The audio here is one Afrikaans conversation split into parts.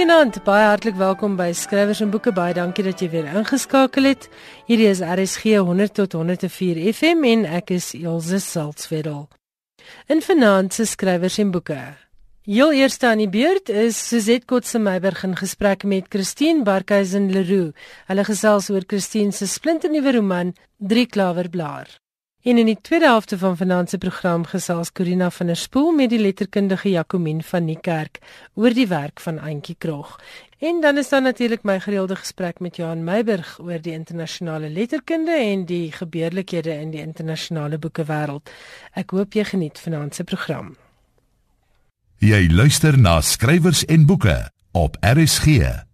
Goeienaand, baie hartlik welkom by Skrywers en Boeke. Baie dankie dat jy weer ingeskakel het. Hierdie is RSG 100 tot 104 FM en ek is Elsje Salzwetel. In vanaand se Skrywers en Boeke. Heel eerste aan die beurt is Suzette Kotse Meiberg in gesprek met Christine Barkhuizen Leroux. Hulle gesels oor Christine se splinternuwe roman Drie klawerblaar. En in die tweede helfte van vanaand se program gesels Corina van der Spool met die letterkundige Jacomien van Niekerk oor die werk van Auntie Krog. En dan is daar natuurlik my gereelde gesprek met Johan Meiburg oor die internasionale letterkunde en die gebeurlikhede in die internasionale boekewêreld. Ek hoop jy geniet vanaand se program. Jy luister na skrywers en boeke op RSG.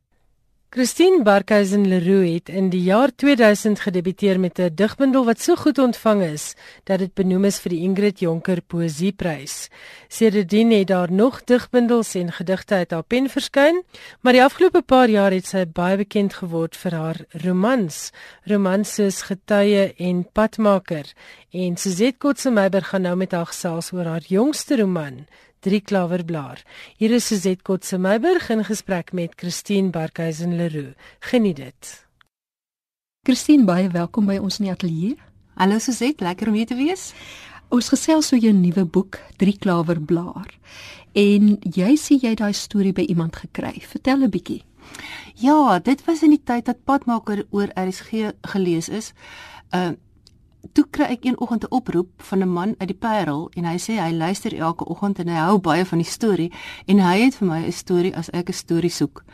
Christine Barkhuizen Leroux het in die jaar 2000 gedebuteer met 'n digbundel wat so goed ontvang is dat dit benoem is vir die Ingrid Jonker Poesieprys. Sedertdien het daar nog digbundels en gedigte uit haar pen verskyn, maar die afgelope paar jaar het sy baie bekend geword vir haar romans, romans soos Getuie en Padmaker. En Suzette Kotse Meiberg gaan nou met haar gesels oor haar jongste roman, drie klawerblaar. Hier is Suzette Kotse Meiburg in gesprek met Christine Barkhuizen Leroux. Geniet dit. Christine, baie welkom by ons in die ateljee. Hallo Suzette, lekker om hier te wees. Ons gesels oor jou nuwe boek, Drie klawerblaar. En jy sê jy daai storie by iemand gekry. Vertel 'n bietjie. Ja, dit was in die tyd dat Padmaker oor RSG gelees is. Uh toe kry ek een oggend 'n oproep van 'n man uit die Parel en hy sê hy luister elke oggend en hy hou baie van die storie en hy het vir my 'n storie as ek 'n storie soek.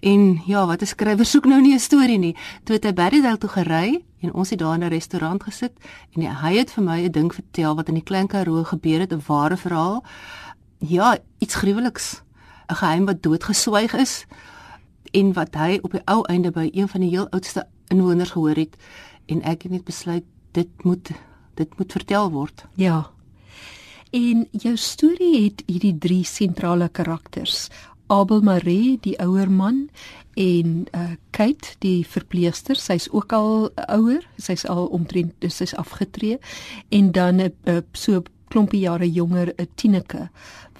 En ja, wat 'n skrywer soek nou nie 'n storie nie. Toe het hy Berrydale toe gery en ons het daar in 'n restaurant gesit en hy het vir my 'n ding vertel wat in die Klein Karoo gebeur het, 'n ware verhaal. Ja, iets gruweliks. 'n Geheim wat doodgeswyg is en wat hy op die ou einde by een van die heel oudste inwoners gehoor het en ek het net besluit dit moet dit moet vertel word. Ja. En jou storie het hierdie drie sentrale karakters. Abel Marie, die ouer man en uh Kate, die verpleegster, sy's ook al ouer, sy's al omtrent dis is afgetree en dan 'n uh, so klompie jare jonger 'n Tineke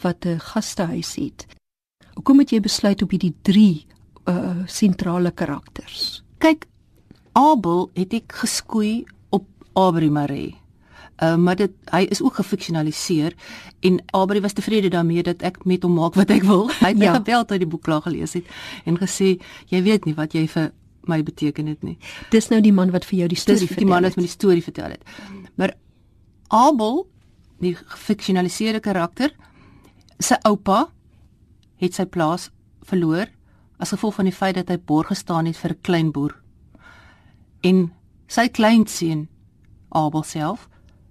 wat 'n gastehuis het. Hoekom het jy besluit op hierdie drie uh sentrale karakters? Kyk, Abel het ek geskoei Aubrey Marie. Uh, maar dit hy is ook gefiksionaliseer en Aubrey was tevrede daarmee dat ek met hom maak wat ek wil. Hy het my ja. gebel toe die boek klaar gelees het en gesê jy weet nie wat jy vir my beteken het nie. Dis nou die man wat vir jou die storie vertel. Dis die man wat my die storie vertel het. Maar Abel, die gefiksionaliseerde karakter, sy oupa het sy plaas verloor as gevolg van die feit dat hy borg gestaan het vir 'n klein boer. En sy kleinseun Abel self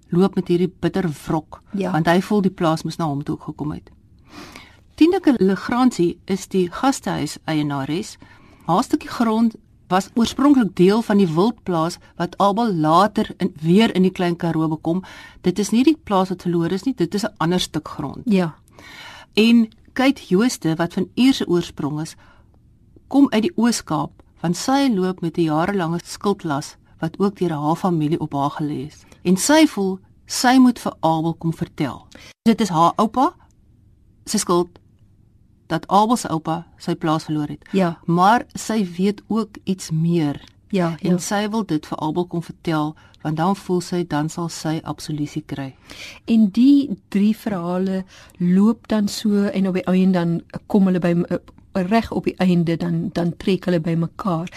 loop met hierdie bitter wrok ja. want hy voel die plaas moes na hom toe gekom het. Tineke Legrandsie is die gastehuis eienares. Haar stukkie grond was oorspronklik deel van die wildplaas wat Abel later in, weer in die Klein Karoo bekom. Dit is nie die plaas wat verlore is nie, dit is 'n ander stuk grond. Ja. En kyk Jooste wat van Ierse oorsprong is, kom uit die Oos-Kaap want sy loop met 'n jarelange skuldlas wat ook deur haar familie op haar gelê is. En sy voel sy moet vir Abel kom vertel. Dit is haar oupa se skuld dat Abel se oupa sy plaas verloor het. Ja, maar sy weet ook iets meer. Ja, en ja. sy wil dit vir Abel kom vertel want dan voel sy dan sal sy absolusie kry. En die drie verhale loop dan so en op die einde dan kom hulle by reg op die einde dan dan trek hulle by mekaar.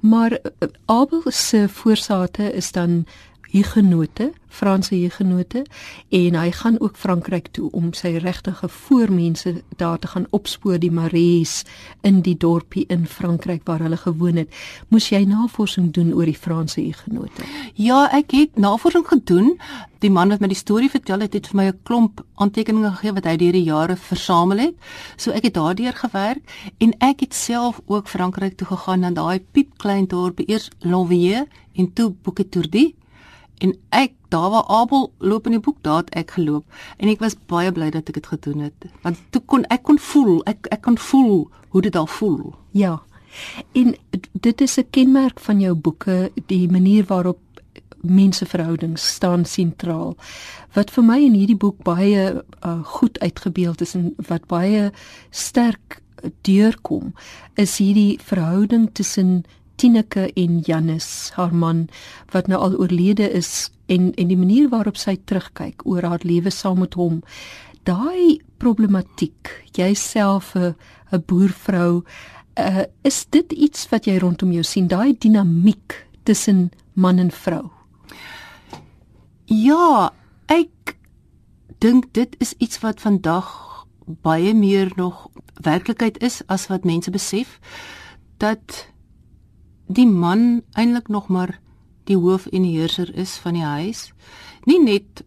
Maar uh, Abel se voorsate is dan Hugenote, Franse Hugenote en hy gaan ook Frankryk toe om sy regtige voormense daar te gaan opspoor die Maries in die dorpie in Frankryk waar hulle gewoon het. Moes jy navorsing doen oor die Franse Hugenote? Ja, ek het navorsing gedoen. Die man wat my die storie vertel het, het vir my 'n klomp aantekeninge gegee wat hy deur die jare versamel het. So ek het daardeur gewerk en ek het self ook Frankryk toe gegaan na daai piepklein dorpie, eers Lonvier en toe Bouquetourdi en ek daar waar Abel loop in die boek daar het ek geloop. En ek was baie bly dat ek dit gedoen het. Want toe kon ek kon voel ek ek kon voel hoe dit al voel. Ja. En dit is 'n kenmerk van jou boeke die manier waarop menseverhoudings staan sentraal. Wat vir my in hierdie boek baie uh, goed uitgebeeld is en wat baie sterk deurkom is hierdie verhouding tussen Tineke en Janus, haar man wat nou al oorlede is en en die manier waarop sy terugkyk oor haar lewe saam met hom. Daai problematiek, jouself 'n 'n boervrou, uh, is dit iets wat jy rondom jou sien, daai dinamiek tussen man en vrou? Ja, ek dink dit is iets wat vandag baie meer nog werklikheid is as wat mense besef dat die man eintlik nog maar die hoof en die heerser is van die huis. Nie net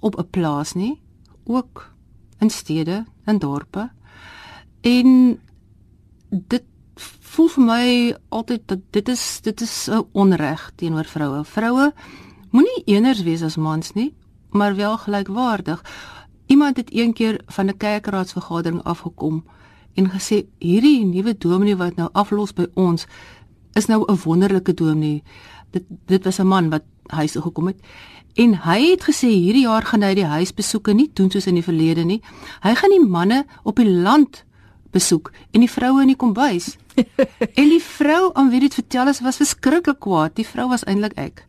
op 'n plaas nie ook in stede en dorpe. En dit voel vir my altyd dat dit is dit is 'n onreg teenoor vroue vroue moenie eeners wees as mans nie maar wel gelykwaardig Iemand het eendag van 'n kerkraadsvergadering afgekom en gesê hierdie nuwe dominee wat nou aflos by ons is nou 'n wonderlike dominee. Dit dit was 'n man wat huis toe gekom het en hy het gesê hierdie jaar gaan hy die huisbesoeke nie doen soos in die verlede nie. Hy gaan die manne op die land besoek en die vroue in die kombuis. en die vrou aan wie dit vertel is was verskriklik kwaad. Die vrou was eintlik ek.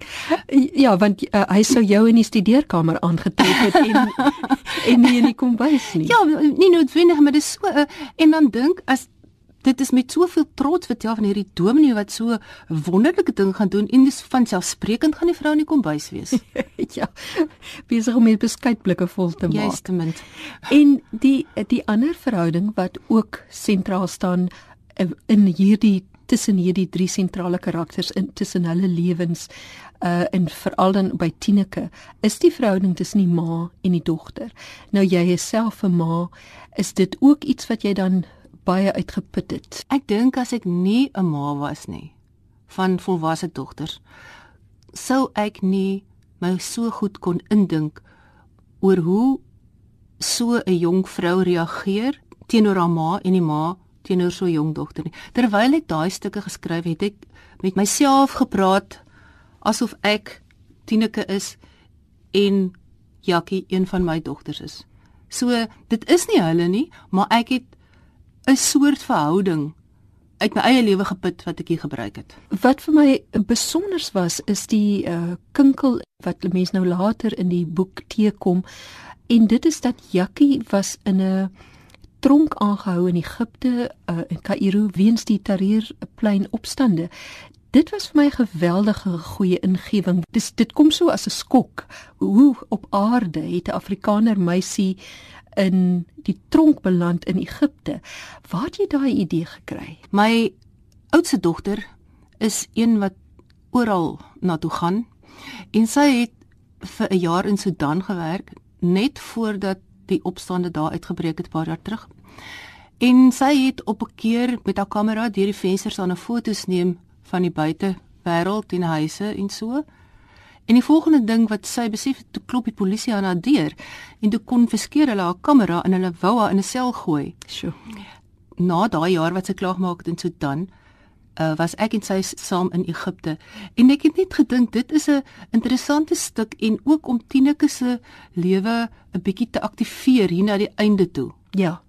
Ja, want uh, hy sou jou in die studeerkamer aangetref het en en nie in die kombuis nie. Ja, nie noodwendig, maar dis so uh, en dan dink as dit is met soveel trots vertel van hierdie dominee wat so wonderlike ding gaan doen en dis van selfsprekend gaan die vrou in die kombuis wees. ja. Besig om met beskuitblikke vol te maak. Justament. En die die ander verhouding wat ook sentraal staan in hierdie tussen hierdie drie sentrale karakters in tussen hulle lewens uh en veral dan by Tineke is die verhouding tussen die ma en die dogter. Nou jy is self 'n ma, is dit ook iets wat jy dan baie uitgeput het? Ek dink as ek nie 'n ma was nie van volwasse dogters, sou ek nie my so goed kon indink oor hoe so 'n jong vrou reageer teenoor haar ma en die ma teenoor so 'n jong dogter nie. Terwyl ek daai stukke geskryf het, ek met myself gepraat asof ek Tineke is en Jakkie een van my dogters is. So dit is nie hulle nie, maar ek het 'n soort verhouding uit my eie lewe geput wat ek hier gebruik het. Wat vir my besonders was is die uh, kinkel wat mense nou later in die boek teekom en dit is dat Jakkie was in 'n tronk aangehou in Egipte uh, in Kaïro weens die Tahrirplein opstande. Dit was vir my 'n geweldige goeie ingewing. Dis dit kom so as 'n skok. Hoe op aarde het 'n Afrikaner meisie in die tronk beland in Egipte? Waar het jy daai idee gekry? My oudste dogter is een wat oral na toe gaan en sy het vir 'n jaar in Sudan gewerk net voordat die opstande daar uitgebreek het paar jaar terug. En sy het op 'n keer met haar kamera deur die vensters aan 'n foto's neem van die buitewêreld en huise en so. En die volgende ding wat sy besef het, toe klop die polisie aan haar deur en toe konfiskeer hulle haar kamera en hulle wou haar in 'n sel gooi. Sjoe. Na daai jaar wat sy klaar gemaak het in Sudan, uh, was ek en sy saam in Egipte en ek het net gedink dit is 'n interessante stuk en ook om Tineke se lewe 'n bietjie te aktiveer hier na die einde toe. Ja.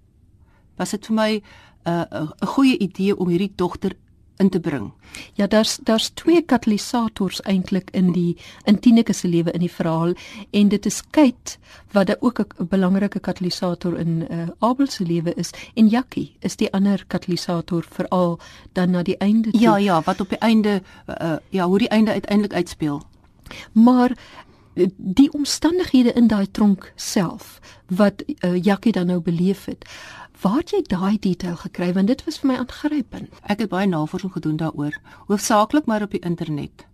Was dit vir my 'n uh, 'n goeie idee om hierdie dogter in te bring. Ja, daar's daar's twee katalisators eintlik in die in Tineke se lewe in die verhaal en dit is Kate wat ook 'n belangrike katalisator in uh, Abel se lewe is en Jakkie is die ander katalisator veral dan na die einde toe. Ja, ja, wat op die einde uh, ja, hoe die einde uiteindelik uitspeel. Maar die omstandighede in daai tronk self wat uh, Jakkie dan nou beleef het. Waar het jy daai detail gekry want dit was vir my aangrypend. Ek het baie navorsing gedoen daaroor, hoofsaaklik maar op die internet.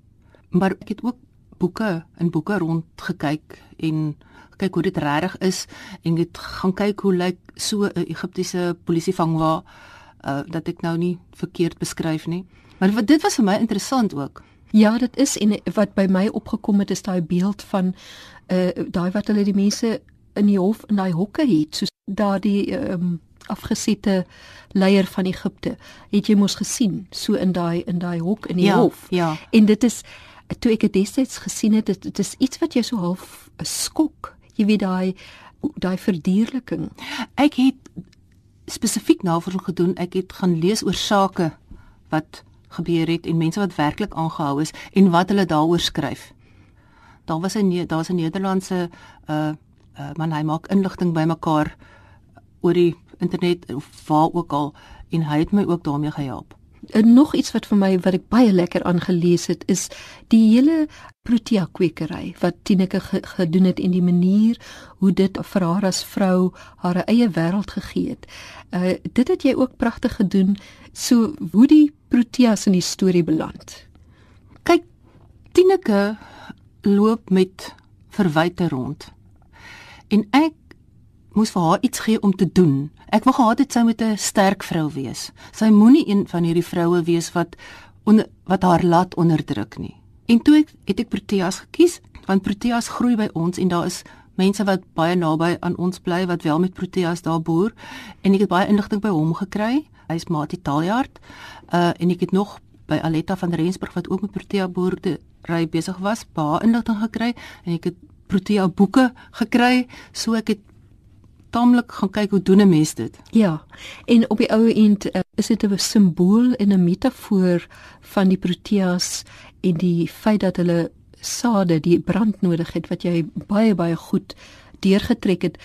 Maar ek het ook boeke in boeke rond gekyk en kyk hoe dit regtig is en het gaan kyk hoe lyk so 'n Egiptiese polisievang waar uh, dat ek nou nie verkeerd beskryf nie. Maar dit was vir my interessant ook. Ja, dit is en wat by my opgekom het is daai beeld van uh daai wat hulle die mense in die hof in daai hokke het, soos daardie ehm um, afgesette leier van Egipte. Het jy mos gesien so in daai in daai hok in die ja, hof. Ja. En dit is toe ek dit destyds gesien het, dit, dit is iets wat jou so half skok. Jy weet daai daai verdierliking. Ek het spesifiek navorsing gedoen. Ek het gaan lees oor sake wat gebeur het en mense wat werklik aangehou is en wat hulle daaroor skryf. Daar was 'n daar's 'n Nederlandse uh uh man hy maak inligting bymekaar oor die internet of waar ook al en hy het my ook daarmee gehelp. En nog iets wat vir my wat ek baie lekker aangelees het is die hele protea kwekery wat Tineke ge gedoen het en die manier hoe dit vir haar as vrou haar eie wêreld gegee het. Uh dit het jy ook pragtig gedoen so hoe die proteas in die storie beland. Kyk Tineke loop met verwyte rond. En ek moes vir haar iets gee om te doen. Ek wou gehad het sy moet 'n sterk vrou wees. Sy moenie een van hierdie vroue wees wat onder, wat haar laat onderdruk nie. En toe ek, het ek Proteas gekies want Proteas groei by ons en daar is mense wat baie naby aan ons bly wat wel met Proteas daar boer en ek het baie inligting by hom gekry. Hy's Mati Taljaard. Uh en ek het nog by Aletta van Rensburg wat ook met Protea boerde ry besig was, baie inligting gekry en ek het Protea boeke gekry, so ek het taamlik gaan kyk hoe doen 'n mens dit. Ja. En op die ou end uh, is dit 'n simbool en 'n metafoor van die proteas en die feit dat hulle sade die brand nodig het wat jy baie baie goed deurgetrek het.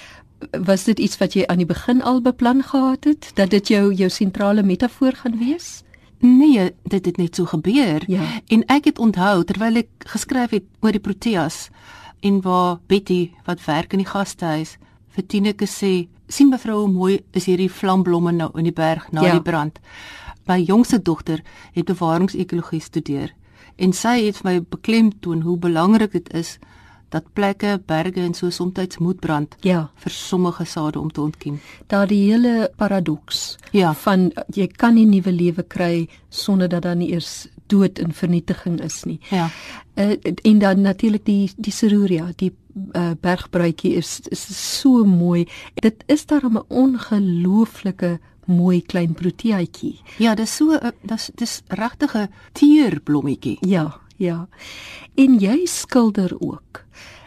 Was dit iets wat jy aan die begin al beplan gehad het dat dit jou jou sentrale metafoor gaan wees? Nee, dit het net so gebeur. Ja. En ek het onthou terwyl ek geskryf het oor die proteas en waar Betty wat werk in die gastehuis vir Tineke sê, sien mevrou hoe mooi is hierdie vlamblomme nou in die berg na Ja. die brand. My jongste dogter het bewaringsekologie studeer en sy het vir my beklemtoon hoe belangrik dit is dat plekke, berge en so soms moet brand Ja. vir sommige sade om te ontkiem. Daardie hele paradoks Ja. van uh, jy kan nie nuwe lewe kry sonder dat daar nie eers dood en vernietiging is nie. Ja. Uh, en dan natuurlik die die Seruria, die uh, bergbruikie is is so mooi. Dit is daarom 'n ongelooflike mooi klein proteaatjie. Ja, dis so 'n dis dis regtig 'n teerblommetjie. Ja, ja. En jy skilder ook.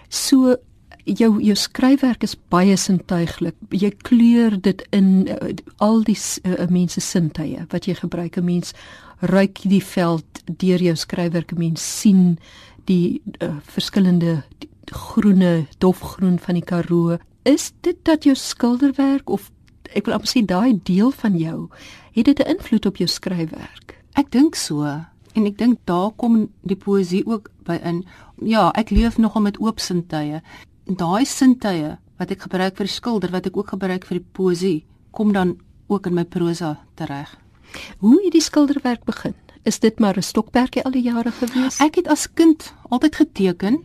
So jou jou skryfwerk is baie sintuiglik. Jy kleur dit in uh, al die uh, mense sintuie wat jy gebruik. 'n Mens ruik die veld deur jou skryfwerk. Mens sien die uh, verskillende die groene, dofgroen van die Karoo. Is dit dat jou skilderwerk of ek wil amper sê daai deel van jou het dit 'n invloed op jou skryfwerk? Ek dink so en ek dink daar kom die poësie ook by in. Ja, ek leef nogal met oop sintuie. Daai sintuie wat ek gebruik vir skilder, wat ek ook gebruik vir die poësie, kom dan ook in my prosa tereg. Hoe het die skilderwerk begin? Is dit maar 'n stokperdjie al die jare gewees? Ek het as kind altyd geteken.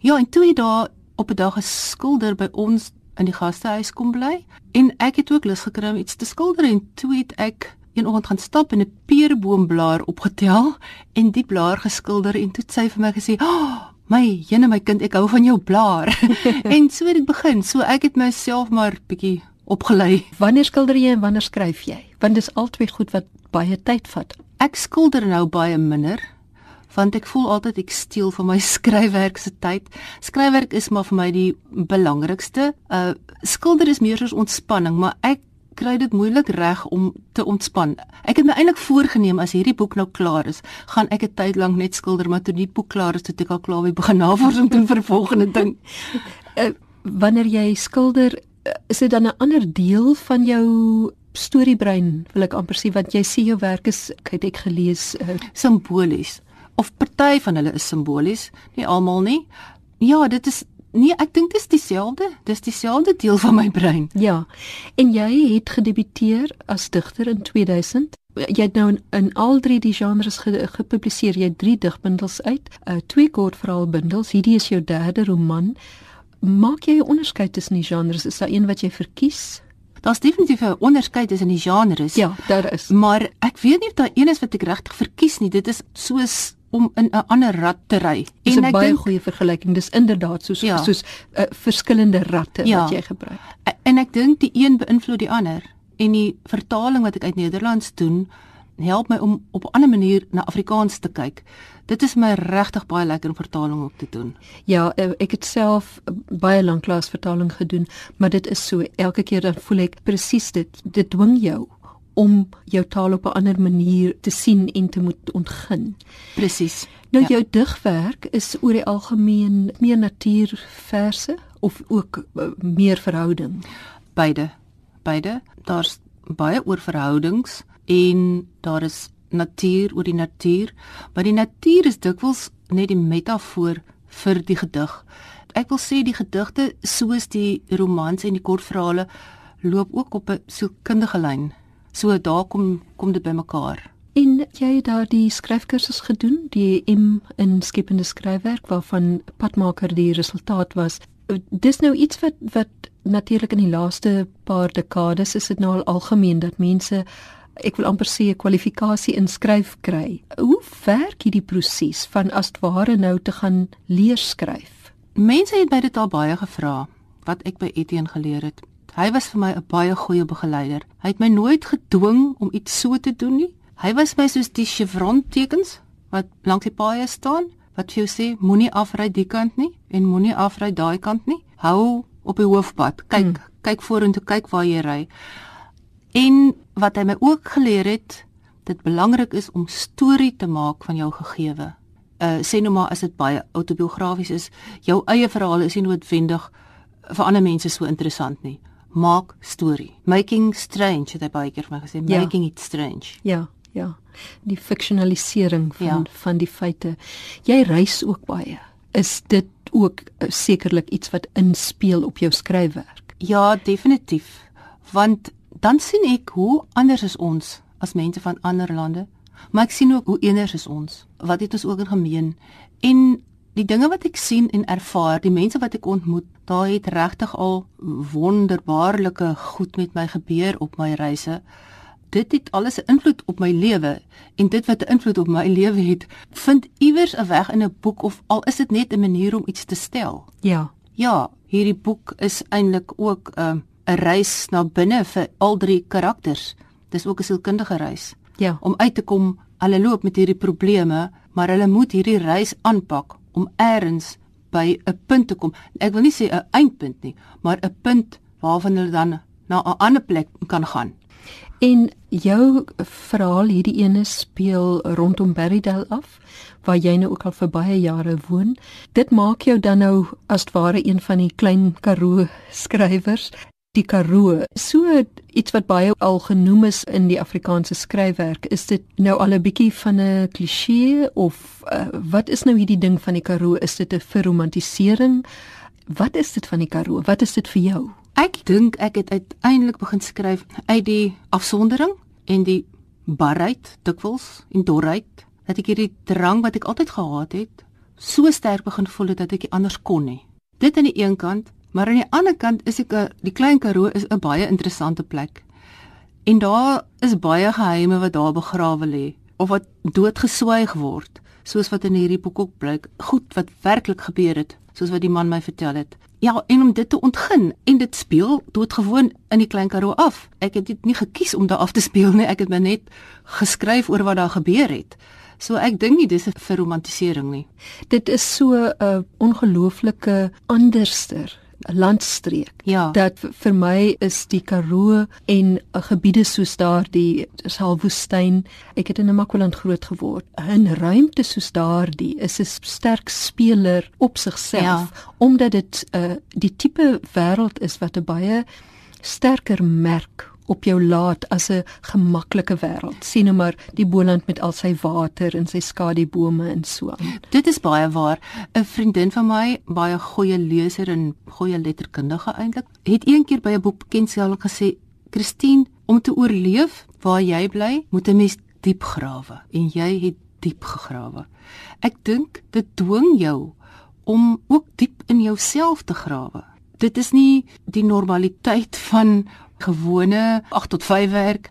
Ja, en toe het daar op 'n dag 'n skilder by ons in die gastehuis kom bly en ek het ook lus gekry om iets te skilder en toe het ek een oggend gaan stap en 'n peerboomblaar opgetel en die blaar geskilder en toe het sy vir my gesê, "Oh, my jene my kind, ek hou van jou blaar." en so het dit begin. So ek het myself maar bietjie opgelei. Wanneer skilder jy en wanneer skryf jy? Want dis albei goed wat baie tyd vat. Ek skilder nou baie minder want ek voel altyd ek steel van my skryfwerk se tyd. Skryfwerk is maar vir my die belangrikste. Uh skilder is meer soos ontspanning, maar ek kry dit moeilik reg om te ontspan. Ek het my eintlik voorgenem as hierdie boek nou klaar is, gaan ek 'n tyd lank net skilder, maar toe die boek klaar is, toe ek al klaar weer begin navorsing doen vir die volgende ding. Uh, wanneer jy skilder, is dit dan 'n ander deel van jou storiebrein, wil ek amper sê want jy sien jou werk is ek het ek gelees uh, Simbolies. Of party van hulle is simbolies, nie almal nie. Ja, dit is nee, ek dink dit is dieselfde. Dis dieselfde deel van my brein. ja. En jy het gedebuteer as digter in 2000. Jy het nou in, in al drie die genres ge, gepubliseer. Jy het drie digbundels uit, uh, twee kortverhaalbundels. Hierdie is jou derde roman. Maak jy 'n onderskeid tussen die genres? Is daar een wat jy verkies? Daar's definitief 'n onderskeid tussen die genres. Ja, daar is. Maar ek weet nie of daar een is wat ek regtig verkies nie. Dit is soos om in 'n ander rad te ry. Dis 'n ek baie dink goeie vergelyking. Dis inderdaad soos Ja. soos uh, verskillende ratte Ja. wat jy gebruik. en ek dink die een beïnvloed die ander. En die vertaling wat ek uit Nederlands doen, help my om op 'n ander manier na Afrikaans te kyk. Dit is my regtig baie lekker om vertaling op te doen. Ja, eh, ek het self baie lank klas vertaling gedoen, maar dit is so elke keer dan voel ek presies dit. Dit dwing jou om jou taal op 'n ander manier te sien en te moet ontgin. Presies. Nou ja. jou digwerk is oor die algemeen meer natuurverse of ook uh, meer verhouding. Beide. Beide. Daar's baie oor verhoudings en daar is natuur oor die natuur, maar die natuur is dikwels net die metafoor vir die gedig. Ek wil sê die gedigte soos die romans en die kortverhale loop ook op 'n sielkundige lyn. So daar kom kom dit bymekaar. En jy het daar die skryfkursus gedoen, die M in skepende skryfwerk waarvan padmaker die resultaat was. Dis nou iets wat wat natuurlik in die laaste paar dekades is dit nou al algemeen dat mense ek wil amper sê 'n kwalifikasie in skryf kry. Hoe werk hierdie proses van as ware nou te gaan leer skryf? Mense het my dit al baie gevra wat ek by Etienne geleer het. Hy was vir my 'n baie goeie begeleider. Hy het my nooit gedwing om iets so te doen nie. Hy was my soos die chevron tekens wat langs die paaie staan wat vir jou sê moenie afry die kant nie en moenie afry daai kant nie. Hou op die hoofpad. Kyk, hmm. kyk vorentoe, kyk waar jy ry. En wat hy my ook geleer het, dit belangrik is om storie te maak van jou gegewe. Uh sê nou maar as dit baie autobiografies is, jou eie verhaal is nie noodwendig vir ander mense so interessant nie maak storie. Making strange het hy baie keer vir my gesê, ja. making it strange. Ja, ja. Die fiksionalisering van ja. van die feite. Jy reis ook baie. Is dit ook uh, sekerlik iets wat inspel op jou skryfwerk? Ja, definitief. Want dan sien ek hoe anders is ons as mense van ander lande. Maar ek sien ook hoe eeners is ons. Wat het ons ook in gemeen? En die dinge wat ek sien en ervaar, die mense wat ek ontmoet, daar het regtig al wonderbaarlike goed met my gebeur op my reise. Dit het alles 'n invloed op my lewe en dit wat 'n invloed op my lewe het, vind iewers 'n weg in 'n boek of al is dit net 'n manier om iets te stel. Ja. Ja, hierdie boek is eintlik ook 'n um, 'n reis na binne vir al drie karakters. Dis ook 'n sielkundige reis. Ja. Om uit te kom, hulle loop met hierdie probleme, maar hulle moet hierdie reis aanpak om eers by 'n punt te kom. Ek wil nie sê 'n eindpunt nie, maar 'n punt waarvan hulle dan na 'n ander plek kan gaan. En jou verhaal hierdie ene speel rondom Berrydale af waar jy nou ook al vir baie jare woon. Dit maak jou dan nou as ware een van die klein Karoo skrywers die Karoo. So iets wat baie al genoem is in die Afrikaanse skryfwerk, is dit nou al 'n bietjie van 'n kliseë of uh, wat is nou hierdie ding van die Karoo? Is dit 'n verromantisering? Wat is dit van die Karoo? Wat is dit vir jou? Ek dink ek het uiteindelik begin skryf uit die afsondering en die barheid, dikwels en dorheid, dat ek hierdie drang wat ek altyd gehad het, so sterk begin voel het dat ek nie anders kon nie. Dit aan die een kant Maar aan die ander kant is ek 'n die Klein Karoo is 'n baie interessante plek. En daar is baie geheime wat daar begrawe lê of wat doodgeswyg word, soos wat in hierdie boek ook blyk, goed wat werklik gebeur het, soos wat die man my vertel het. Ja, en om dit te ontgin en dit speel doodgewoon in die Klein Karoo af. Ek het dit nie gekies om daar af te speel nie, ek het maar net geskryf oor wat daar gebeur het. So ek dink nie dis 'n verromantisering nie. Dit is so 'n uh, ongelooflike anderster landstreek. Ja. Dat vir my is die Karoo en uh, gebiede soos daardie Salwoestyn, ek het in Namakwaland groot geword. 'n Ruimte soos daardie is 'n sterk speler op sigself ja. omdat dit 'n uh, die tipe wêreld is wat 'n baie sterker merk op jou laat as 'n gemaklike wêreld. Sien nou maar die Boland met al sy water en sy skadubome en so aan. Dit is baie waar. 'n Vriendin van my, baie goeie leser en goeie letterkundige eintlik, het eendag by 'n boek bekendstel gesê, "Christine, om te oorleef waar jy bly, moet 'n mens diep grawe." En jy het diep gegrawe. Ek dink dit dwing jou om ook diep in jouself te grawe. Dit is nie die normaliteit van gewone 8 tot 5 werk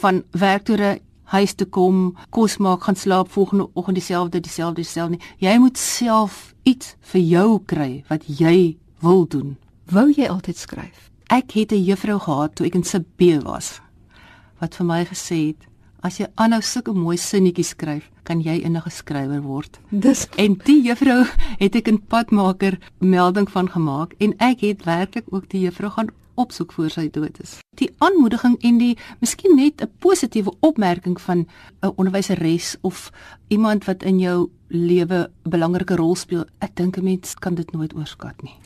van werk toe huis toe kom, kos maak, gaan slaap volgende oggend dieselfde dieselfde dieselfde. Jy moet self iets vir jou kry wat jy wil doen. Wou jy altyd skryf? Ek het 'n juffrou gehad toe ek in Sibbe was wat vir my gesê het as jy aanhou sulke mooi sinnetjies skryf, kan jy enige skrywer word. Dis En die juffrou het ek in padmaker melding van gemaak en ek het werklik ook die juffrou gaan opsoek voor sy dood is. Die aanmoediging en die miskien net 'n positiewe opmerking van 'n onderwyseres of iemand wat in jou lewe 'n belangrike rol speel, ek dink 'n mens kan dit nooit oorskat nie.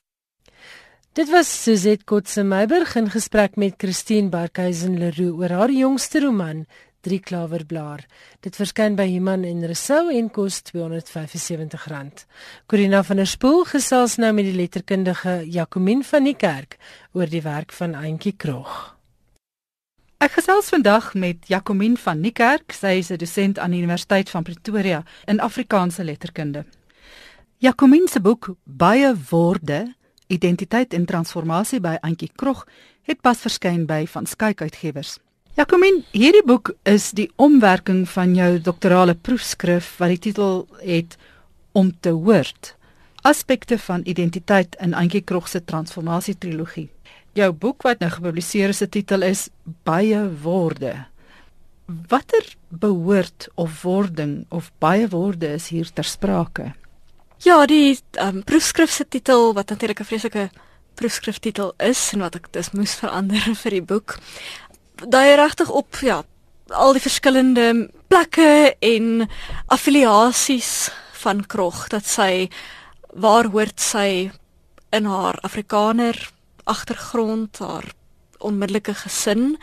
Dit was Suzette Kotse Meiburg in gesprek met Christine Barkhuizen Leroux oor haar jongste roman Drie klawerblaar. Dit verskyn by Iman en Resou en kos R275. Corina van der Spool gesels nou met die letterkundige Jacomin van die Kerk oor die werk van Auntie Krog. Ek gesels vandag met Jacomin van Niekerk. Sy is 'n dosent aan die Universiteit van Pretoria in Afrikaanse letterkunde. Jacomin se boek Baie woorde, identiteit en transformasie by Auntie Krog het pas verskyn by Van Skyk Uitgewers. Jacomin, hierdie boek is die omwerking van jou doktorale proefskrif wat die titel het Om te hoort. Aspekte van identiteit in Auntie Krog se transformasie trilogie. Jou boek wat nou gepubliseer is, se titel is Baie woorde. Watter behoort of wording of baie woorde is hier ter sprake? Ja, die um, proefskrif se titel wat natuurlik 'n vreeslike proefskriftitel is en wat ek dus moes verander vir die boek. Daai regtig op ja, al die verskillende plekke en affiliasies van Krog dat sy waar hoort sy in haar Afrikaner agtergrond, haar onmiddellike gesin,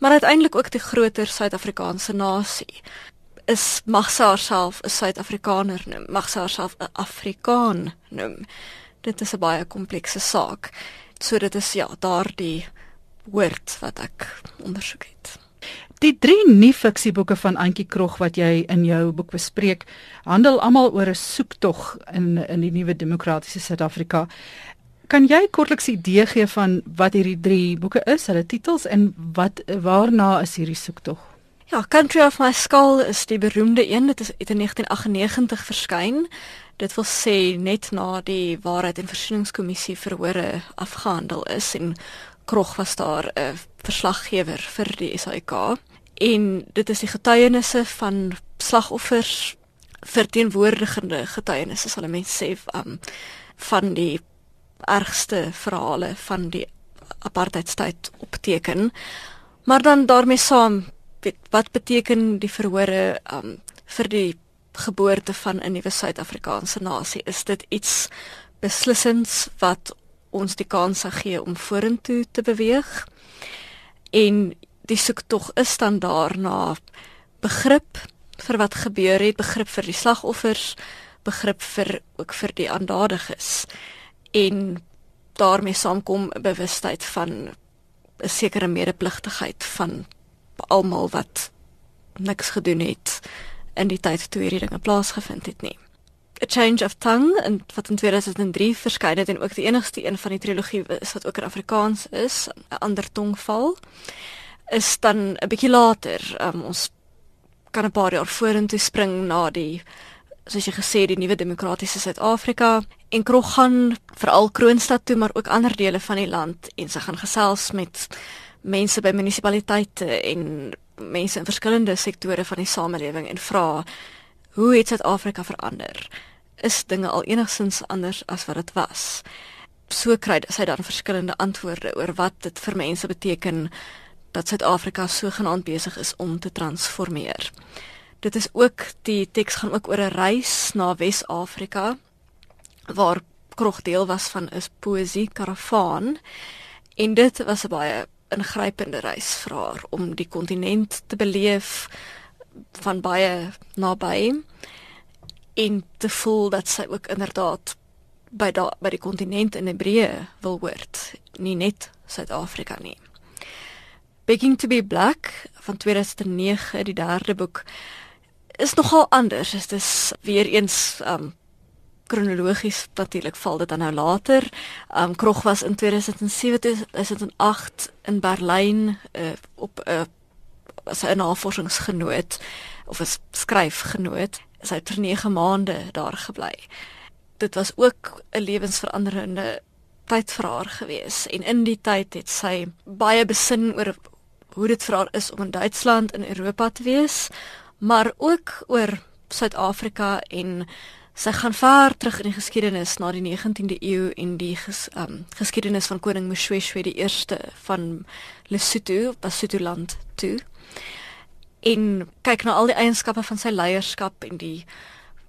maar uiteindelik ook die groter Suid-Afrikaanse nasie is mag sy haarself 'n Suid-Afrikaner noem, mag sy haarself 'n Afrikaan noem. Dit is 'n baie komplekse saak. So dit is ja, daardie woord wat ek ondersoek het. Die drie nie-fiksieboeke van Antjie Krog wat jy in jou boek bespreek, handel almal oor 'n soektog in in die nuwe demokratiese Suid-Afrika. Kan jy kortliks 'n idee gee van wat hierdie drie boeke is, hulle titels en wat waarna is hierdie soektog? Ja, Country of My Skull is die beroemde een. Dit is in 1998 verskyn. Dit wil sê net na die Waarheid en Versoeningskommissie verhore afgehandel is en Krog was daar 'n verslaggewer vir die SAK. En dit is die getuienisse van slagoffers verteenwoordigende getuienisse sal mense sê um, van die ergste verhale van die apartheidstyd opteken. Maar dan daarmee saam weet, wat beteken die verhore um, vir die geboorte van 'n nuwe Suid-Afrikaanse nasie? Is dit iets beslissends wat ons die kans gee om vorentoe te beweeg? En die soektog is dan daarna begrip vir wat gebeur het, begrip vir die slagoffers, begrip vir ook vir die aandadiges en daarmee saamkom bewustheid van 'n sekere medepligtigheid van almal wat niks gedoen het in die tyd toe hierdie dinge plaasgevind het nie. A Change of Tongue en wat in 2003 verskyn het en ook die enigste een van die trilogie is wat ook in Afrikaans is, 'n ander tongval is dan 'n bietjie later. Um, ons kan 'n paar jaar vorentoe spring na die soos jy gesê die nuwe demokratiese Suid-Afrika en Krog gaan veral Kroonstad toe maar ook ander dele van die land en sy gaan gesels met mense by munisipaliteite en mense in verskillende sektore van die samelewing en vra hoe het Suid-Afrika verander? Is dinge al enigsins anders as wat dit was? So kry sy dan verskillende antwoorde oor wat dit vir mense beteken dat Suid-Afrika so genaamd besig is om te transformeer. Dit is ook die teks gaan ook oor 'n reis na Wes-Afrika waar Krog deel was van 'n poesie karavaan en dit was 'n baie ingrypende reis vir haar om die kontinent te beleef van baie naby en te voel dat sy ook inderdaad by da, by die kontinent in Hebreë wil hoort, nie net Suid-Afrika nie. Begging to be Black van 2009, die derde boek, is nogal anders. Dit is weer eens um kronologies natuurlik val dit dan nou later. Um Krog was in 2007 is dit in 8 in Berlyn uh, op 'n uh, as 'n navorsingsgenoot of 'n skryfgenoot. Sy het vir 9 maande daar gebly. Dit was ook 'n lewensveranderende tyd vir haar gewees en in die tyd het sy baie besin oor hoe dit vir haar is om in Duitsland in Europa te wees, maar ook oor Suid-Afrika en sy gaan ver terug in die geskiedenis na die 19de eeu en die ges, um, geskiedenis van koning Moshoeshoe die eerste van Lesotho, Basotho-land toe. En kyk na al die eienskappe van sy leierskap en die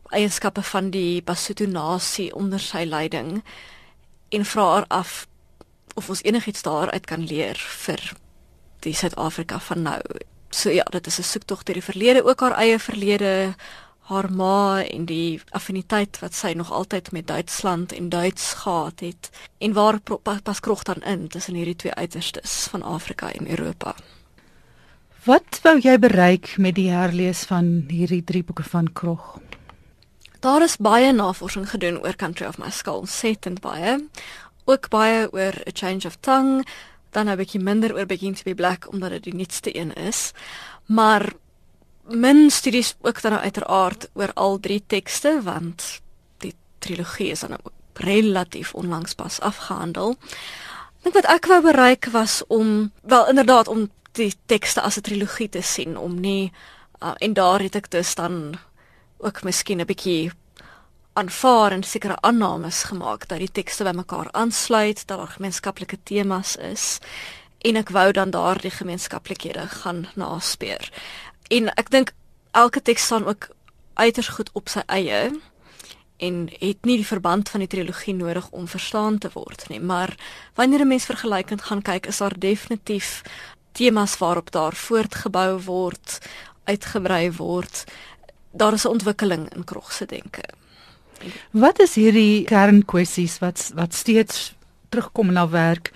eienskappe van die Basotho nasie onder sy leiding en vra haar af of ons enigiets daaruit kan leer vir die Suid-Afrika van nou. So ja, dit is 'n soektog deur die verlede, ook haar eie verlede, haar ma en die affiniteit wat sy nog altyd met Duitsland en Duits gehad het en waar pas krog dan in tussen hierdie twee uiterstes van Afrika en Europa. Wat wou jy bereik met die herlees van hierdie drie boeke van Krog? Daar is baie navorsing gedoen oor Country of My Skull, settend baie. Ook baie oor A Change of Tongue, dan 'n bietjie minder oor Begin to be Black omdat dit die nuutste een is. Maar min studies ook dan uiteraard oor al drie tekste want die trilogie is dan ook relatief onlangs pas afgehandel. Dink wat ek wou bereik was om wel inderdaad om die tekste as 'n trilogie te sien om nie uh, en daar het ek dus dan ook miskien 'n bietjie aanvaar en sekere aannames gemaak dat die tekste bymekaar aansluit, dat daar gemeenskaplike temas is en ek wou dan daardie gemeenskaplikhede gaan naspeur. En ek dink elke teks staan ook uiters goed op sy eie en het nie die verband van die trilogie nodig om verstaan te word nie, maar wanneer 'n mens vergelykend gaan kyk, is daar definitief temas waarop daar voortgebou word, uitgebrei word daar is 'n ontwikkeling in Krog se denke. Wat is hierdie kernkwessies wat wat steeds terugkom na werk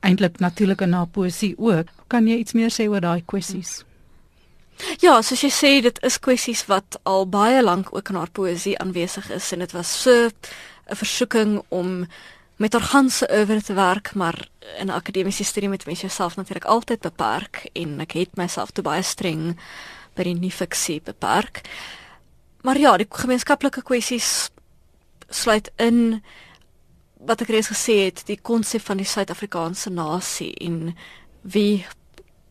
eintlik natuurlik in haar poesie ook? Kan jy iets meer sê oor daai kwessies? Ja, soos jy sê, dit is kwessies wat al baie lank ook in haar poesie aanwesig is en dit was so 'n versoeking om met haar ganse oeuvre te werk, maar in akademiese studie met mense self natuurlik altyd beperk en ek het myself te baie streng by die nie fiksie beperk. Maar ja, die gemeenskaplike kwessies sluit in wat ek reeds gesê het, die konsep van die Suid-Afrikaanse nasie en wie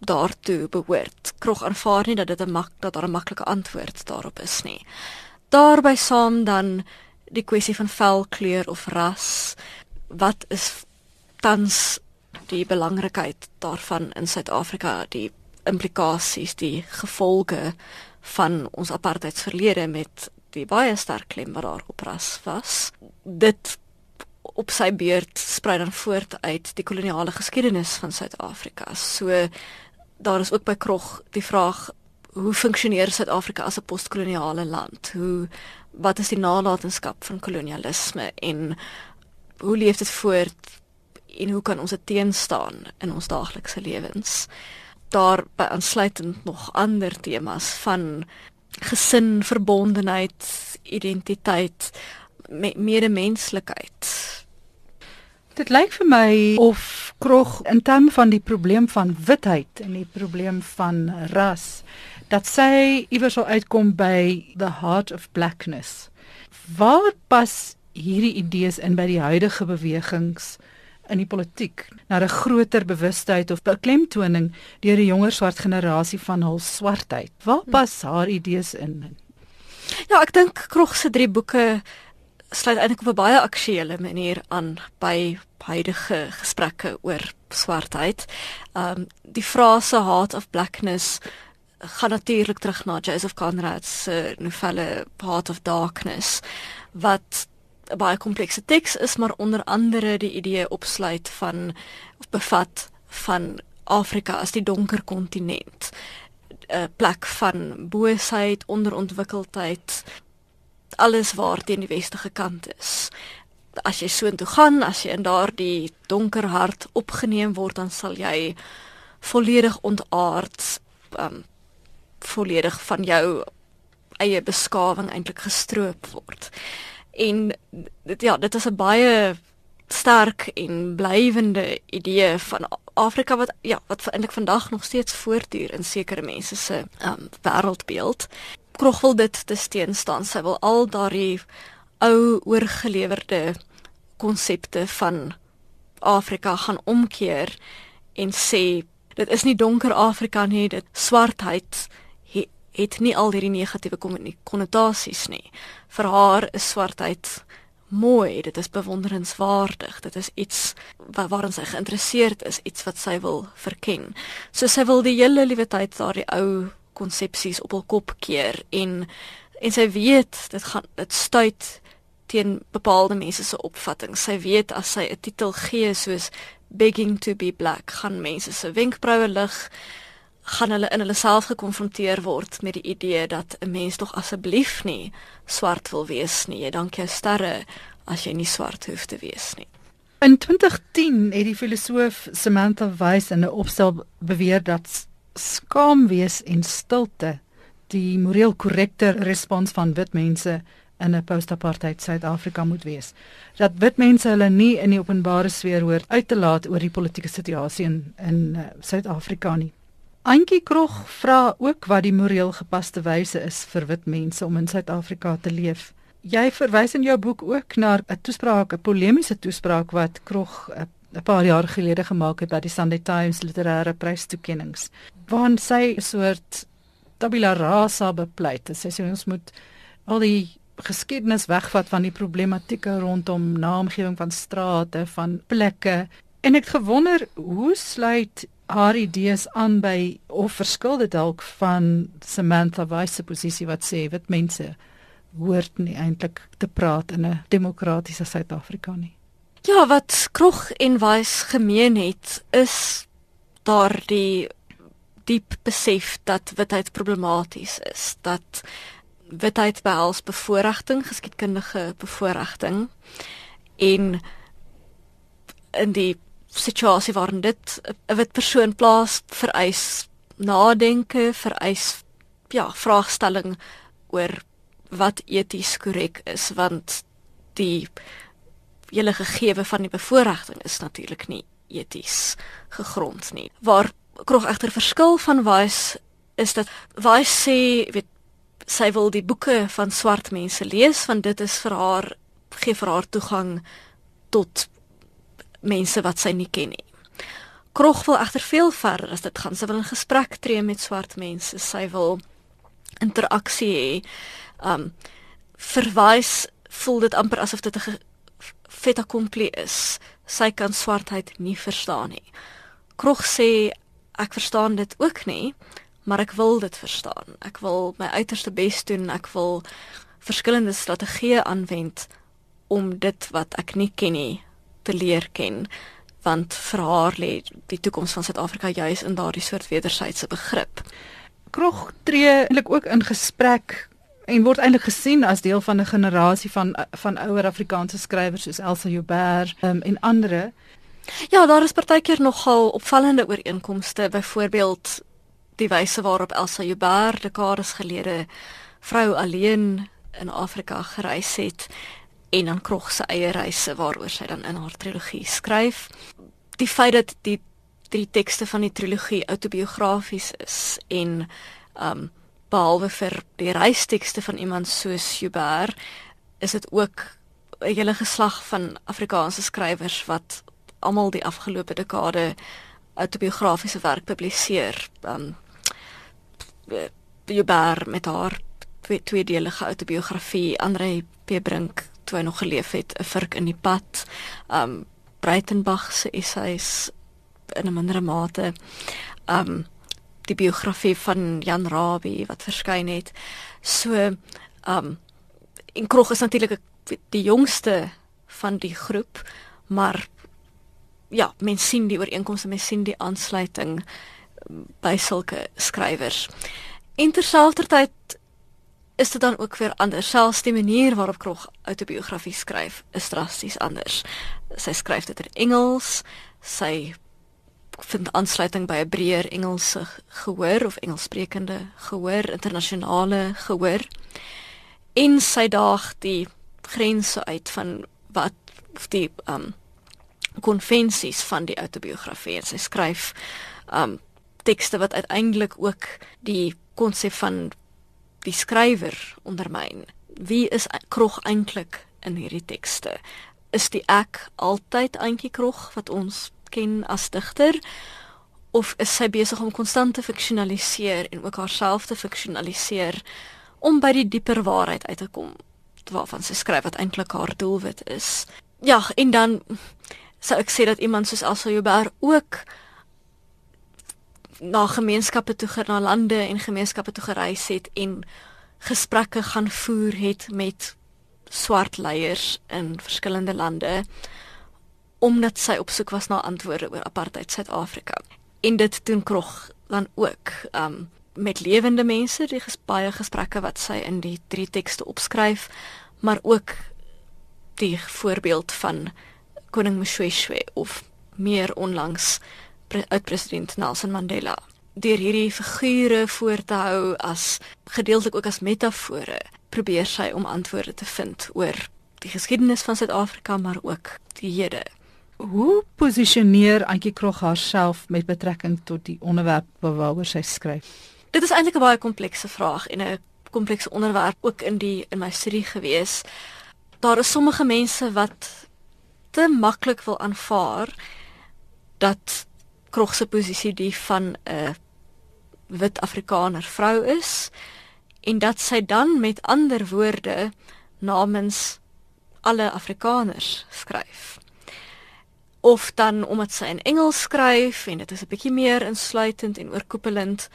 daartoe behoort. Krog aanvaar nie dat dit 'n mak dat daar 'n maklike antwoord daarop is nie. Daarby saam dan die kwessie van velkleur of ras. Wat is tans die belangrikheid daarvan in Suid-Afrika, die implikasies, die gevolge van ons apartheidsverlede met die baie sterk klem wat daar op ras was. Dit op sy beurt sprei dan voort uit die koloniale geskiedenis van Suid-Afrika. So daar is ook by Krog die vraag hoe funksioneer Suid-Afrika as 'n postkoloniale land? Hoe wat is die nalatenskap van kolonialisme en hoe leef dit voort en hoe kan ons dit teenstaan in ons daaglikse lewens? daar by aansluitend nog ander temas van gesin, verbondenheid, identiteit, me medemenslikheid. Dit lyk vir my of Krog in terme van die probleem van witheid en die probleem van ras dat sy iewers sou uitkom by the heart of blackness. Waar pas hierdie idees in by die huidige bewegings in die politiek na 'n groter bewustheid of beklemtoning deur die jonger swart generasie van hul swartheid. Waar pas haar idees in? Ja, ek dink Krog se drie boeke sluit eintlik op 'n baie aktuele manier aan by huidige gesprekke oor swartheid. Um die frase heart of blackness gaan natuurlik terug na Joseph Conrad se novelle Heart of Darkness wat 'n baie komplekse teks is, maar onder andere die idee opsluit van of bevat van Afrika as die donker kontinent. 'n plek van boosheid, onderontwikkeldheid, alles waar teen die westige kant is. As jy so intoe gaan, as jy in daardie donker hart opgeneem word, dan sal jy volledig ontaard, um, volledig van jou eie beskawing eintlik gestroop word en dit ja, dit is 'n baie sterk en blywende idee van Afrika wat ja, wat eintlik vandag nog steeds voortduur in sekere mense se um, wêreldbeeld. Krog wil dit te steen staan. Sy wil al daardie ou oorgelewerde konsepte van Afrika gaan omkeer en sê dit is nie donker Afrika nie, dit swartheid het, nie al hierdie negatiewe konnotasies nie. Vir haar is swartheid mooi, dit is bewonderenswaardig, dit is iets waar, waarin sy geïnteresseerd is, iets wat sy wil verken. So sy wil die hele liewe tyd daardie ou konsepsies op hul kop keer en en sy weet dit gaan dit stuit teen bepaalde mense se opvattinge. Sy weet as sy 'n titel gee soos begging to be black, gaan mense se wenkbroue lig, gaan hulle in hulle self gekonfronteer word met die idee dat 'n mens tog asseblief nie swart wil wees nie. Jy dank jou sterre as jy nie swart hoef te wees nie. In 2010 het die filosoof Samantha Weiss in 'n opstel beweer dat skaam wees en stilte die moreel korrekte respons van wit mense in 'n post-apartheid Suid-Afrika moet wees. Dat wit mense hulle nie in die openbare sfeer hoort uit te laat oor die politieke situasie in in uh, Suid-Afrika nie. Antjie Krog vra ook wat die moreel gepaste wyse is vir wit mense om in Suid-Afrika te leef. Jy verwys in jou boek ook na 'n toespraak, 'n polemiese toespraak wat Krog eh, 'n paar jaar gelede gemaak het by die Sunday Times literêre prystoekennings. Waarin sy 'n soort tabula rasa bepleit. Sy sê ons moet al die geskiedenis wegvat van die problematieke rondom naamgewing van strate, van plekke. En ek gewonder hoe sluit haar idees aan by of verskil dit dalk van Samantha Weiss se posisie wat sê wit mense hoort nie eintlik te praat in 'n demokratiese Suid-Afrika nie. Ja, wat Krog en Weiss gemeen het is daardie diep besef dat witheid problematies is, dat witheid behels bevoordiging, geskiedkundige bevoordiging en in die situasie waarin dit 'n wit persoon plaas vereis nadenke, vereis ja, vraagstelling oor wat eties korrek is want die hele gegewe van die bevoordiging is natuurlik nie eties gegrond nie. Waar krog egter verskil van Weiss is dat Weiss sê weet sy wil die boeke van swart mense lees want dit is vir haar gee vir haar toegang tot mense wat sy nie ken nie. Krog wil egter veel verder as dit gaan. Sy wil in gesprek tree met swart mense. Sy wil interaksie hê. Um verwys voel dit amper asof dit 'n fait accompli is. Sy kan swartheid nie verstaan nie. Krog sê ek verstaan dit ook nie, maar ek wil dit verstaan. Ek wil my uiterste bes doen. Ek wil verskillende strategieë aanwend om dit wat ek nie ken nie te leer ken want vir haar lê die toekoms van Suid-Afrika juis in daardie soort wederwysige begrip. Krog tree eintlik ook in gesprek en word eintlik gesien as deel van 'n generasie van van ouer Afrikaanse skrywers soos Elsa Joubert um, en ander. Ja, daar is partykeer nogal opvallende ooreenkomste, byvoorbeeld die wyse waarop Elsa Joubert dekades gelede vrou alleen in Afrika gereis het en dan krog se eie reise waaroor sy dan in haar trilogie skryf. Die feit dat die drie tekste van die trilogie autobiografies is en um behalwe vir die reistekste van iemand soos Joubert is dit ook 'n hele geslag van Afrikaanse skrywers wat almal die afgelope dekade autobiografiese werk publiseer. Um Joubert met haar twee tweedelige autobiografie, Andre P Brink toe hy nog geleef het, 'n virk in die pad. Um Breitenbach se essays in 'n mindere mate. Um die biografie van Jan Rabie wat verskyn het. So um en Krog is natuurlik die jongste van die groep, maar ja, mens sien die ooreenkomste, mens sien die aansluiting by sulke skrywers. En terselfdertyd is dit dan ook weer anders. Selfs die manier waarop Krog autobiografie skryf is drasties anders. Sy skryf dit in Engels. Sy vind aansluiting by 'n breër Engelse gehoor of Engelssprekende gehoor, internasionale gehoor. En sy daag die grense uit van wat die um konvensies van die autobiografie en sy skryf um tekste wat uiteindelik ook die konsep van die skrywer ondermyn. Wie is Krog eintlik in hierdie tekste? Is die ek altyd Antjie Krog wat ons ken as digter of is sy besig om konstant te fiksionaliseer en ook haarself te fiksionaliseer om by die dieper waarheid uit te kom waarvan sy skryf wat eintlik haar doelwit is. Ja, en dan sou ek sê dat iemand soos Elsa Joubert ook na gemeenskappe toe gaan, na lande en gemeenskappe toe gereis het en gesprekke gaan voer het met swart leiers in verskillende lande omdat sy op soek was na antwoorde oor apartheid Suid-Afrika. En dit doen Krog dan ook um met lewende mense, die ges baie gesprekke wat sy in die drie tekste opskryf, maar ook die voorbeeld van koning Moshoeshoe of meer onlangs oud-president Nelson Mandela. Deur hierdie figure voor te hou as gedeeltelik ook as metafore, probeer sy om antwoorde te vind oor die geskiedenis van Suid-Afrika maar ook die hede. Hoe posisioneer Antjie Krog haarself met betrekking tot die onderwerp waaroor sy skryf? Dit is eintlik 'n baie komplekse vraag en 'n komplekse onderwerp ook in die in my studie gewees. Daar is sommige mense wat te maklik wil aanvaar dat Krog se posisie die van 'n wit Afrikaner vrou is en dat sy dan met ander woorde namens alle Afrikaners skryf. Of dan omdat sy in Engels skryf en dit is 'n bietjie meer insluitend en oorkoepelend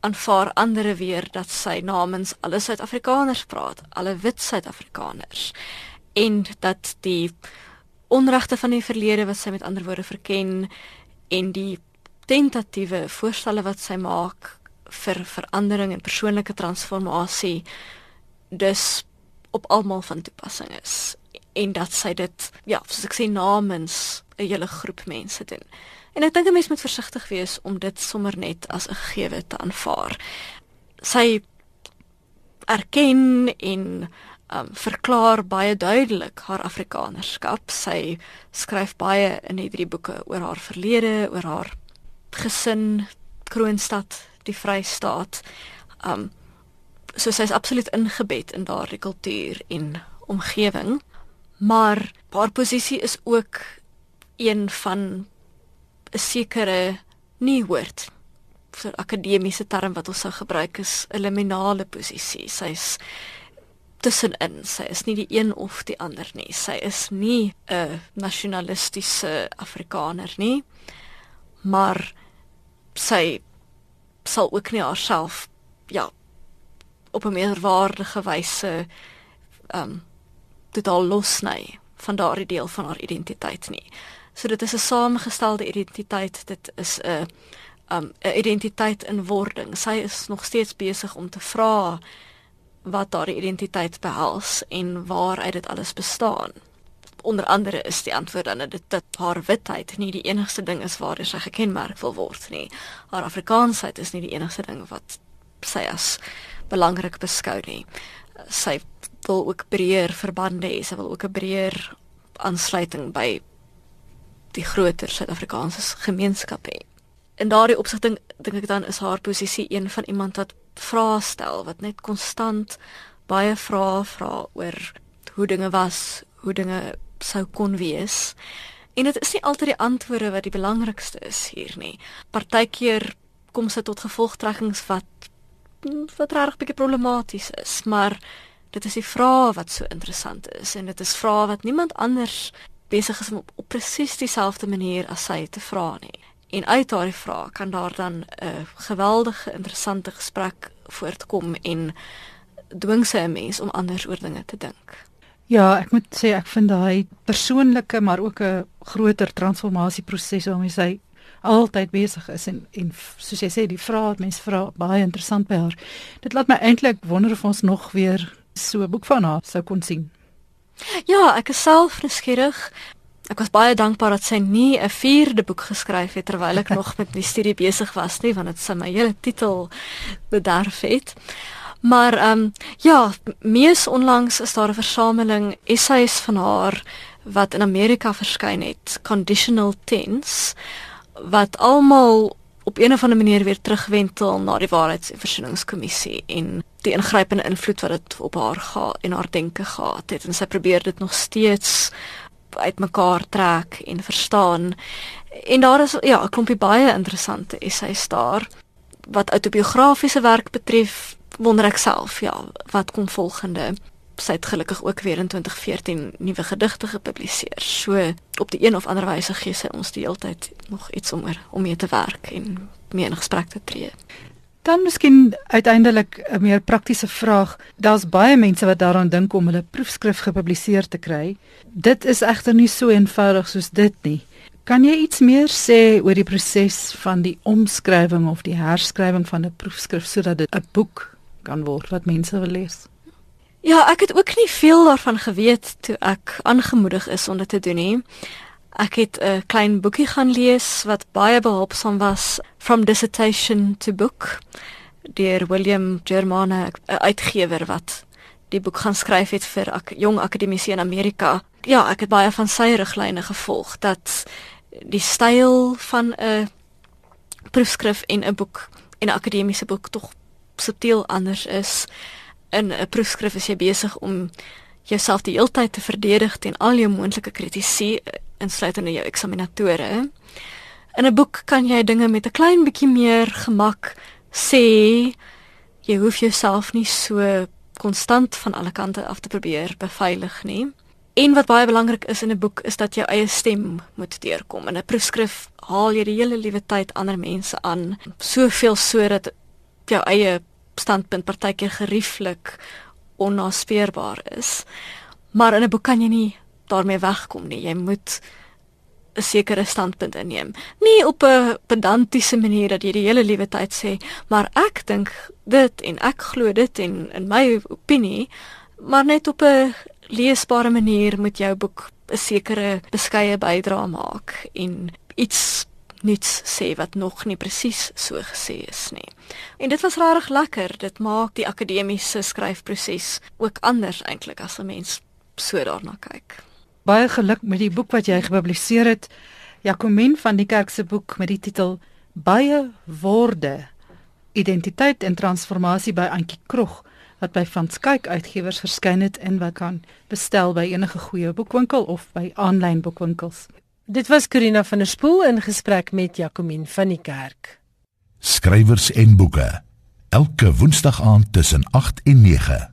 aanvaar ander weer dat sy namens alle Suid-Afrikaners praat, alle wit Suid-Afrikaners. En dat die onregte van die verlede wat sy met ander woorde verken en die tentatiewe voorstelle wat sy maak vir verandering en persoonlike transformasie dus op almal van toepassing is en dat sy dit ja, soos ek sê namens 'n hele groep mense doen. En ek dink 'n mens moet versigtig wees om dit sommer net as 'n gegewe te aanvaar. Sy erken en um, verklaar baie duidelik haar Afrikanerskap. Sy skryf baie in die drie boeke oor haar verlede, oor haar gesin, Kroonstad, die Vrystaat. Um so sy is absoluut ingebed in daardie kultuur en omgewing. Maar haar posisie is ook een van 'n sekere nie woord vir akademiese term wat ons sou gebruik is 'n liminale posisie. Sy's tussenin. Sy is nie die een of die ander nie. Sy is nie 'n nasionalistiese Afrikaner nie. Maar sy sal ook nie haarself ja op 'n meer waardige wyse ehm um, totaal losny van daardie deel van haar identiteit nie. So dit is 'n samengestelde identiteit, dit is 'n um 'n identiteit in wording. Sy is nog steeds besig om te vra wat daardie identiteit behels en waaruit dit alles bestaan. Onder andere is die antwoord dan dat dit haar witheid nie die enigste ding is waar sy gekenmerk wil word nie. Haar Afrikaansheid is nie die enigste ding wat sy as belangrik beskou nie. Sy wil ook breër verbande hê, sy wil ook 'n breër aansluiting by die groter Suid-Afrikaanse gemeenskap hê. In daardie opsig dink dink ek dan is haar posisie een van iemand wat vrae stel, wat net konstant baie vrae vra oor hoe dinge was, hoe dinge sou kon wees. En dit is nie altyd die antwoorde wat die belangrikste is hier nie. Partykeer kom sy tot gevolgtrekkings wat wat regtig bietjie problematies is, maar dit is die vrae wat so interessant is en dit is vrae wat niemand anders besig is om op, op presies dieselfde manier as sy te vra nie. En uit daardie vrae kan daar dan 'n geweldige interessante gesprek voortkom en dwing sy 'n mens om anders oor dinge te dink. Ja, ek moet sê ek vind daai persoonlike maar ook 'n groter transformasieproses waarmee sy altyd besig is en en soos jy sê die vrae wat mense vra baie interessant by haar. Dit laat my eintlik wonder of ons nog weer so 'n boek van haar sou kon sien. Ja, ek is self nuuskierig. Ek was baie dankbaar dat sy nie 'n vierde boek geskryf het terwyl ek nog met die studie besig was nie, want dit sou my hele titel bederf het. Maar ehm um, ja, mees onlangs is daar 'n versameling essays van haar wat in Amerika verskyn het, Conditional Tense, wat almal op 'n of ander manier weer terugwentel na die waarheids- en versoeningskommissie en die ingrypende invloed wat dit op haar gehad en haar denke gehad het en sy probeer dit nog steeds uitmekaar trek en verstaan. En daar is ja, 'n klompie baie interessante essays daar wat autobiografiese werk betref. Wonder ek self, ja, wat kom volgende? Sy het gelukkig ook weer in 2014 nuwe gedigte gepubliseer. So op die een of ander wyse gee sy ons die hele tyd nog iets om er, om mee te werk en mee in gesprek te tree. Dan miskien uiteindelik 'n meer praktiese vraag. Daar's baie mense wat daaraan dink om hulle proefskrif gepubliseer te kry. Dit is egter nie so eenvoudig soos dit nie. Kan jy iets meer sê oor die proses van die omskrywing of die herskrywing van 'n proefskrif sodat dit 'n boek kan word wat mense wil lees? Ja, ek het ook nie veel daarvan geweet toe ek aangemoedig is om dit te doen nie. Ek het 'n klein boekie gaan lees wat baie behulpsaam was, From Dissertation to Book, deur William Germane, 'n uitgewer wat die boek gaan skryf het vir ak jong akademici in Amerika. Ja, ek het baie van sy riglyne gevolg dat die styl van 'n proefskrif en 'n boek en 'n akademiese boek tog subtiel anders is. In 'n proefskrif is jy besig om jouself die hele tyd te verdedig teen al jou moontlike kritisie insluitende jou eksaminatore. In 'n boek kan jy dinge met 'n klein bietjie meer gemak sê. Jy hoef jouself nie so konstant van alle kante af te probeer beveilig nie. En wat baie belangrik is in 'n boek is dat jou eie stem moet deurkom. In 'n proefskrif haal jy die hele liewe tyd ander mense aan, soveel sodat jou eie standpunt partykeer gerieflik onnaspeurbaar is. Maar in 'n boek kan jy nie daarmee wegkom nie. Jy moet 'n sekere standpunt inneem. Nie op 'n pedantiese manier dat jy die hele liewe tyd sê, maar ek dink dit en ek glo dit en in my opinie, maar net op 'n leesbare manier moet jou boek 'n sekere beskeie bydrae maak en iets niets sê wat nog nie presies so gesê is nie. En dit was regtig lekker. Dit maak die akademiese skryfproses ook anders eintlik as 'n mens so daarna kyk. Baie geluk met die boek wat jy gepubliseer het. Jacomin van die Kerk se boek met die titel Baie Worde: Identiteit en Transformasie by Antjie Krog wat by Van Skyk Uitgewers verskyn het en wat kan bestel by enige goeie boekwinkel of by aanlyn boekwinkels. Dit was Corina van der Spool in gesprek met Jacomin van die Kerk. Skrywers en boeke. Elke Woensdag aand tussen 8 en 9.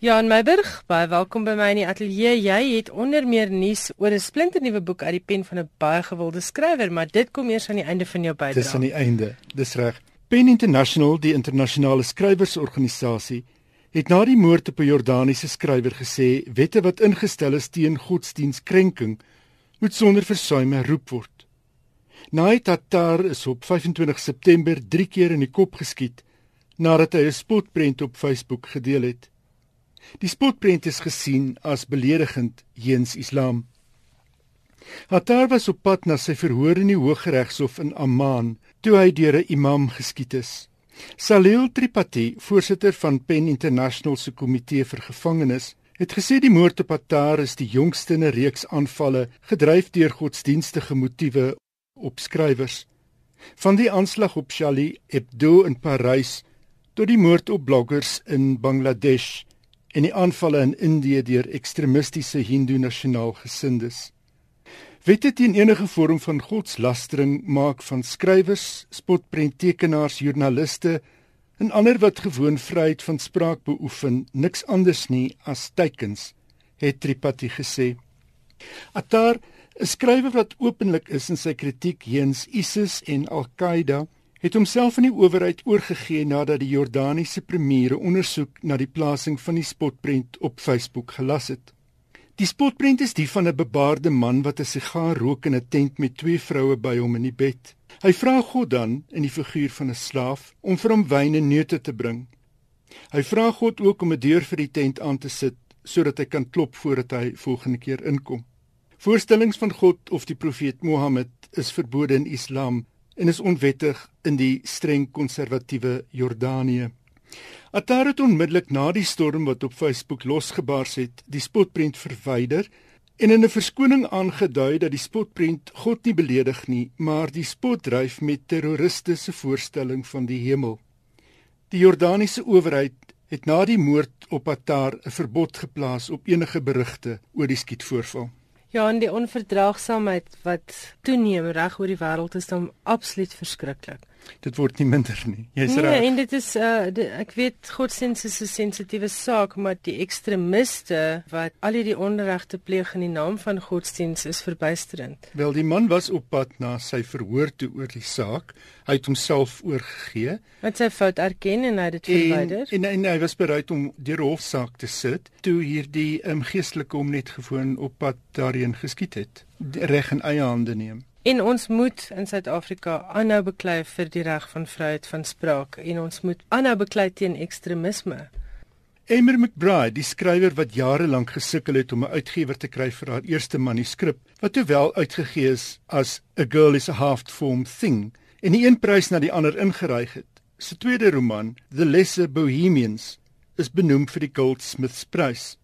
Jan Meiburg, baie welkom by my in die ateljee. Jy het onder meer nuus oor 'n splinternuwe boek uit die pen van 'n baie gewilde skrywer, maar dit kom eers aan die einde van jou bydrae. Dis aan die einde. Dis reg. Pen International, die internasionale skrywersorganisasie, het na die moord op 'n Jordaniese skrywer gesê wette wat ingestel is teen godsdienstkrenking moet sonder versuim herroep word. Naait Tatar is op 25 September 3 keer in die kop geskiet nadat hy 'n spotprent op Facebook gedeel het. Die spotprent is gesien as beledigend teens Islam. Tatar was op pad na sy verhoor in die Hooggeregshof in Amman toe hy deur 'n imam geskiet is. Salil Tripathi, voorsitter van PEN International se komitee vir gevangenes, het gesê die moord op Attar is die jongste in 'n reeks aanvalle gedryf deur godsdienstige motiewe op skrywers. Van die aanslag op Charlie Hebdo in Parys tot die moord op bloggers in Bangladesh en die aanvalle in Indië deur ekstremistiese Hindu nasionaal gesindes. Wette teen enige vorm van godslastering maak van skrywers, spotprenttekenaars, joernaliste En ander wat gewoon vryheid van spraak beoefen, niks anders nie as teikens, het Tripathi gesê. Attar, 'n skrywer wat openlik is in sy kritiek teens ISIS en Al-Qaeda, het homself aan die owerheid oorgegee nadat die Jordaniese premier 'n ondersoek na die plasing van die spotprent op Facebook gelas het. Die spotprent is die van 'n bebaarde man wat 'n sigaar rook in 'n tent met twee vroue by hom in die bed. Hy vra God dan in die figuur van 'n slaaf om vir hom wyn en neute te bring. Hy vra God ook om 'n deur vir die tent aan te sit sodat hy kan klop voordat hy volgende keer inkom. Voorstellings van God of die profeet Mohammed is verbode in Islam en is onwettig in die streng konservatiewe Jordanië. Attar het onmiddellik na die storm wat op Facebook losgebars het, die spotprent verwyder en in 'n verskoning aangedui dat die spotprent God nie beledig nie, maar die spot dryf met terroriste se voorstelling van die hemel. Die Jordaniese owerheid het na die moord op Attar 'n verbod geplaas op enige berigte oor die skietvoorval. Ja, en die onverdraagsaamheid wat toeneem reg oor die wêreld is dan absoluut verskriklik dit word nie minder nie. Jy's nee, reg. Nee, en dit is uh die, ek weet godsdienst is 'n sensitiewe saak, maar die ekstremiste wat al hierdie onregte pleeg in die naam van godsdienst is verbuisterend. Wel, die man was op pad na sy verhoor toe oor die saak. Hy het homself oorgegee. Het sy fout erken en hy het dit verwyder. En, en, en hy was bereid om deur hofsaak te sit toe hierdie um, geestelike hom net gewoon op pad daarheen geskiet het. Reg in eie hande neem. En ons moet in Suid-Afrika aanhou beklei vir die reg van vryheid van spraak en ons moet aanhou beklei teen ekstremisme. Emer McBride, die skrywer wat jare lank gesukkel het om 'n uitgewer te kry vir haar eerste manuskrip, wat terwyl uitgegee is as A Girl is a Half-Formed Thing, en die een prys na die ander ingeryg het. Sy tweede roman, The Lesser Bohemians, is benoem vir die Goldsmiths Prys.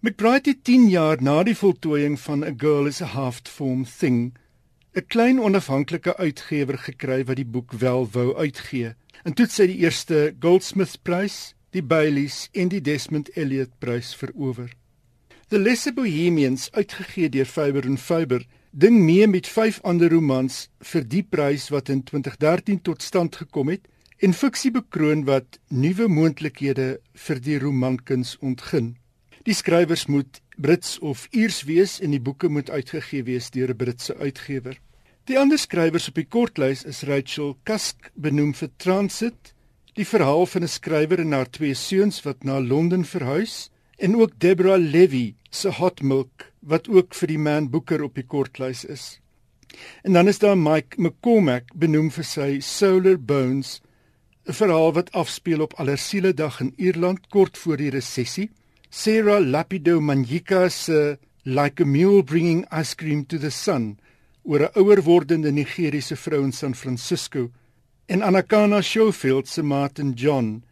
McBride het 10 jaar na die voltooiing van A Girl is a Half-Formed Thing 'n klein onafhanklike uitgewer gekry wat die boek wel wou uitgee. En toe sy die eerste Goldsmith Prys, die Baileys en die Desmond Elliot Prys verower. The Lesser Bohemians, uitgegee deur Faber and Faber, ding mee met vyf ander romans vir die prys wat in 2013 tot stand gekom het en fiksie bekroon wat nuwe moontlikhede vir die romankuns ontgin. Die skrywers moet Brits of Iers wees en die boeke moet uitgegee wees deur 'n Britse uitgewer. Die ander skrywers op die kortlys is Rachel Cusk, benoem vir Transit, die verhaal van 'n skrywer en haar twee seuns wat na Londen verhuis, en ook Deborah Levy se Hot Milk wat ook vir die Man Booker op die kortlys is. En dan is daar Mike McCormack, benoem vir sy Solar Bones, 'n verhaal wat afspeel op Allersiele Dag in Ierland kort voor die resessie. Sarah Lapido Manyika se Like a Mule Bringing Ice Cream to the Sun oor 'n ouer wordende Nigeriese vrou in San Francisco en Anakana Schofield se Martin John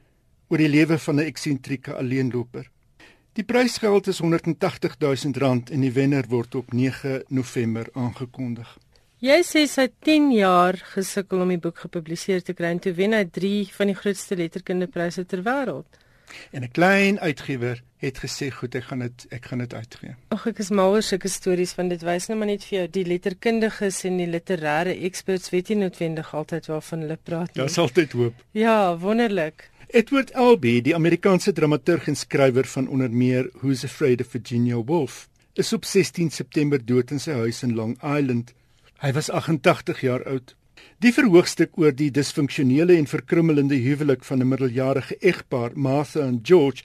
oor die lewe van 'n eksentrieke alleenloper. Die prysgeld is 180 000 rand en die wenner word op 9 November aangekondig. Jy sê sy het 10 jaar gesukkel om die boek gepubliseer te kry en toe wen hy 3 van die grootste letterkundepryse ter wêreld. En 'n klein uitgewer het gesê goed, ek gaan dit ek gaan dit uitgee. Ag ek is mal oor sulke stories van dit wys net maar net vir jou die letterkundiges en die literêre experts weet nie noodwendig altyd waarvan hulle praat nie. Daar's altyd hoop. Ja, wonderlik. Edward Albee, die Amerikaanse dramaturg en skrywer van onder meer Who's Afraid of Virginia Woolf, is op 16 September dood in sy huis in Long Island. Hy was 88 jaar oud. Die verhoogstuk oor die disfunksionele en verkrummelende huwelik van 'n middeljarige egpaar, Martha en George,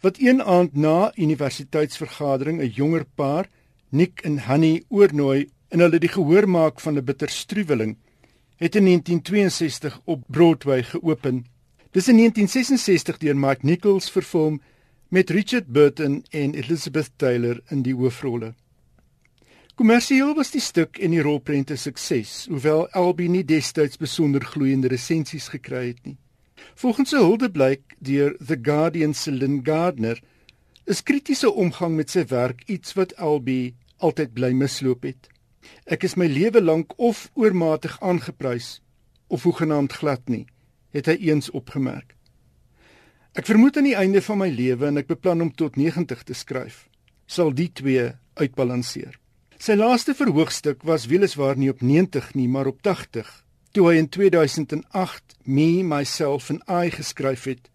wat een aand na universiteitsvergadering 'n jonger paar, Nick en Honey, oornooi en hulle die gehoor maak van 'n bitterstruweling, het in 1962 op Broadway geopen. Dis in 1966 deur Mike Nichols vervilm met Richard Burton en Elizabeth Taylor in die hoofrolle. Kommersieel was die stuk en die rolprente sukses, hoewel Albie nie destyds besonder gloeiende resensies gekry het nie. Volgens 'n huldeblyk deur The Guardian se Lynn Gardner is kritiese omgang met sy werk iets wat Albie altyd bly misloop het. Ek is my lewe lank of oormatig aangeprys of hoegenaamd glad nie, het hy eens opgemerk. Ek vermoed aan die einde van my lewe en ek beplan om tot 90 te skryf, sal die twee uitbalanseer. Sy laaste verhoogstuk was weliswaar nie op 90 nie, maar op 80 toe hy in 2008 Me, Myself and I geskryf het.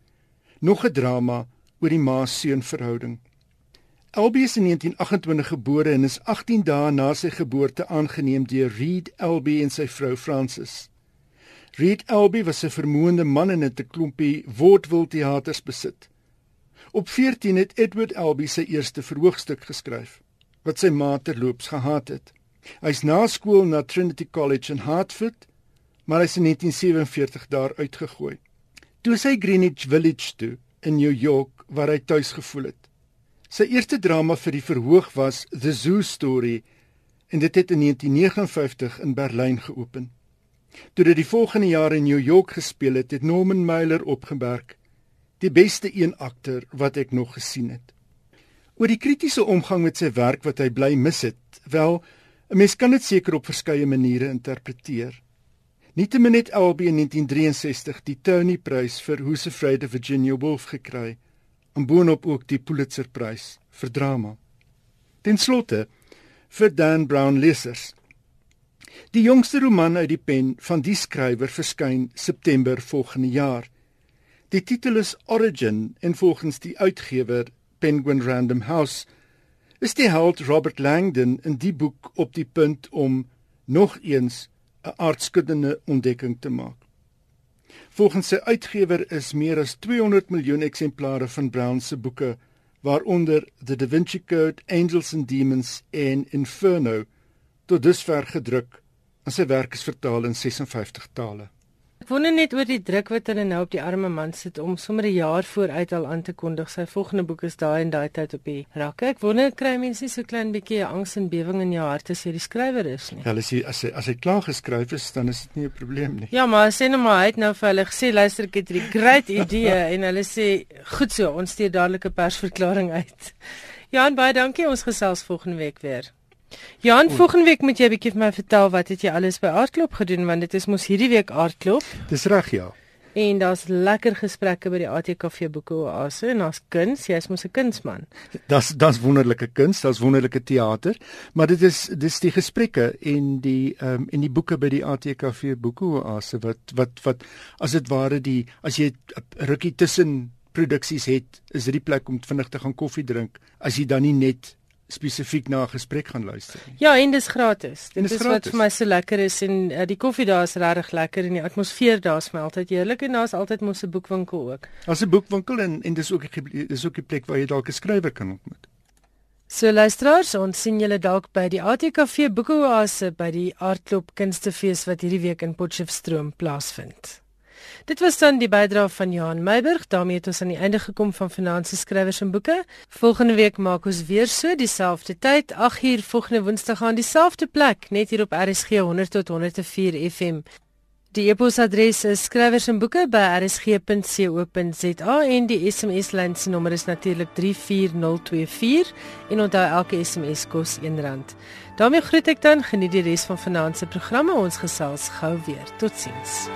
Nog 'n drama oor die ma-seun verhouding. Albie is in 1928 gebore en is 18 dae na sy geboorte aangeneem deur Reed Albie en sy vrou Frances. Reed Albie was 'n vermoënde man en het 'n klompie vaudeville teaters besit. Op 14 het Edward Albie sy eerste verhoogstuk geskryf wat sy ma terloops gehaat het. Hy's na skool na Trinity College in Hartford maar hy is in 1947 daar uitgegooi. Toe sy Greenwich Village toe in New York waar hy tuis gevoel het. Sy eerste drama vir die verhoog was The Zoo Story en dit het in 1959 in Berlyn geopen. Toe dit die volgende jaar in New York gespeel het, het Norman Mailer opgemerk: "Die beste een akter wat ek nog gesien het." Oor die kritiese omgang met sy werk wat hy bly mis het, wel, 'n mens kan dit seker op verskeie maniere interpreteer. Nietemin het Albie in 1963 die Tony Prys vir Who's Afraid of Virginia Woolf gekry en boonop ook die Pulitzer Prys vir drama. Ten slotte, vir Dan Brown lesers. Die jongste roman uit die pen van die skrywer verskyn September volgende jaar. Die titel is Origin en volgens die uitgewer Penguin Random House is die held Robert Langdon in die boek op die punt om nog eens 'n aardskuddende ontdekking te maak. Volgens sy uitgewer is meer as 200 miljoen eksemplare van Brown se boeke waaronder The Da Vinci Code, Angels and Demons en Inferno tot dusver gedruk en sy werk is vertaal in 56 tale. Ek wonder net oor die druk wat hulle nou op die arme man sit om sommer 'n jaar vooruit al aan te kondig sy volgende boek is daai en daai tyd op die rakke. Ek wonder kry mense nie so klein bietjie angs en bewing in jou hart as jy die skrywer is nie. Ja, as hy as hy as hy klaar geskryf is, dan is dit nie 'n probleem nie. Ja, maar sê nou maar hy het nou vir hulle gesê luister ek het 'n great idee en hulle sê goed so, ons stuur dadelik 'n persverklaring uit. Jan, baie dankie. Ons gesels volgende week weer. Jan, volgende week moet jy 'n bietjie vir my vertel wat het jy alles by Aardklop gedoen want dit is mos hierdie week Aardklop. Dis reg ja. En daar's lekker gesprekke by die ATKV Boeke Oase en daar's kuns, jy's mos 'n kunsman. Das das wonderlike kuns, das wonderlike teater, maar dit is dis die gesprekke en die ehm um, en die boeke by die ATKV Boeke Oase wat wat wat as dit ware die as jy 'n rukkie tussen produksies het, is dit die plek om vinnig te gaan koffie drink as jy dan nie net spesifiek na 'n gesprek gaan luister. Ja, en dis gratis. Dit is is gratis. wat vir my so lekker is en uh, die koffie daar is regtig lekker en die atmosfeer daar is my altyd heerlik en daar's altyd mos 'n boekwinkel ook. As 'n boekwinkel en en dis ook 'n dis ook 'n plek waar jy dalk 'n skrywer kan ontmoet. So luisteraars, ons sien julle dalk by die ATKV Boekeoase by die Aardklop Kunstefees wat hierdie week in Potchefstroom plaasvind. Dit was dan die bydrae van Johan Meiburg. daarmee het ons aan die einde gekom van Finansies skrywers en boeke. Volgende week maak ons weer so dieselfde tyd, 8uur volgende Woensdag aan dieselfde plek, net hier op RSG 100 tot 104 FM. Die e-posadres is skrywers en die SMS lyn se nommer is natuurlik 34024 en onthou elke SMS kos R1. daarmee groet ek dan geniet die res van vanaand se programme ons gesels gou weer. Totsiens.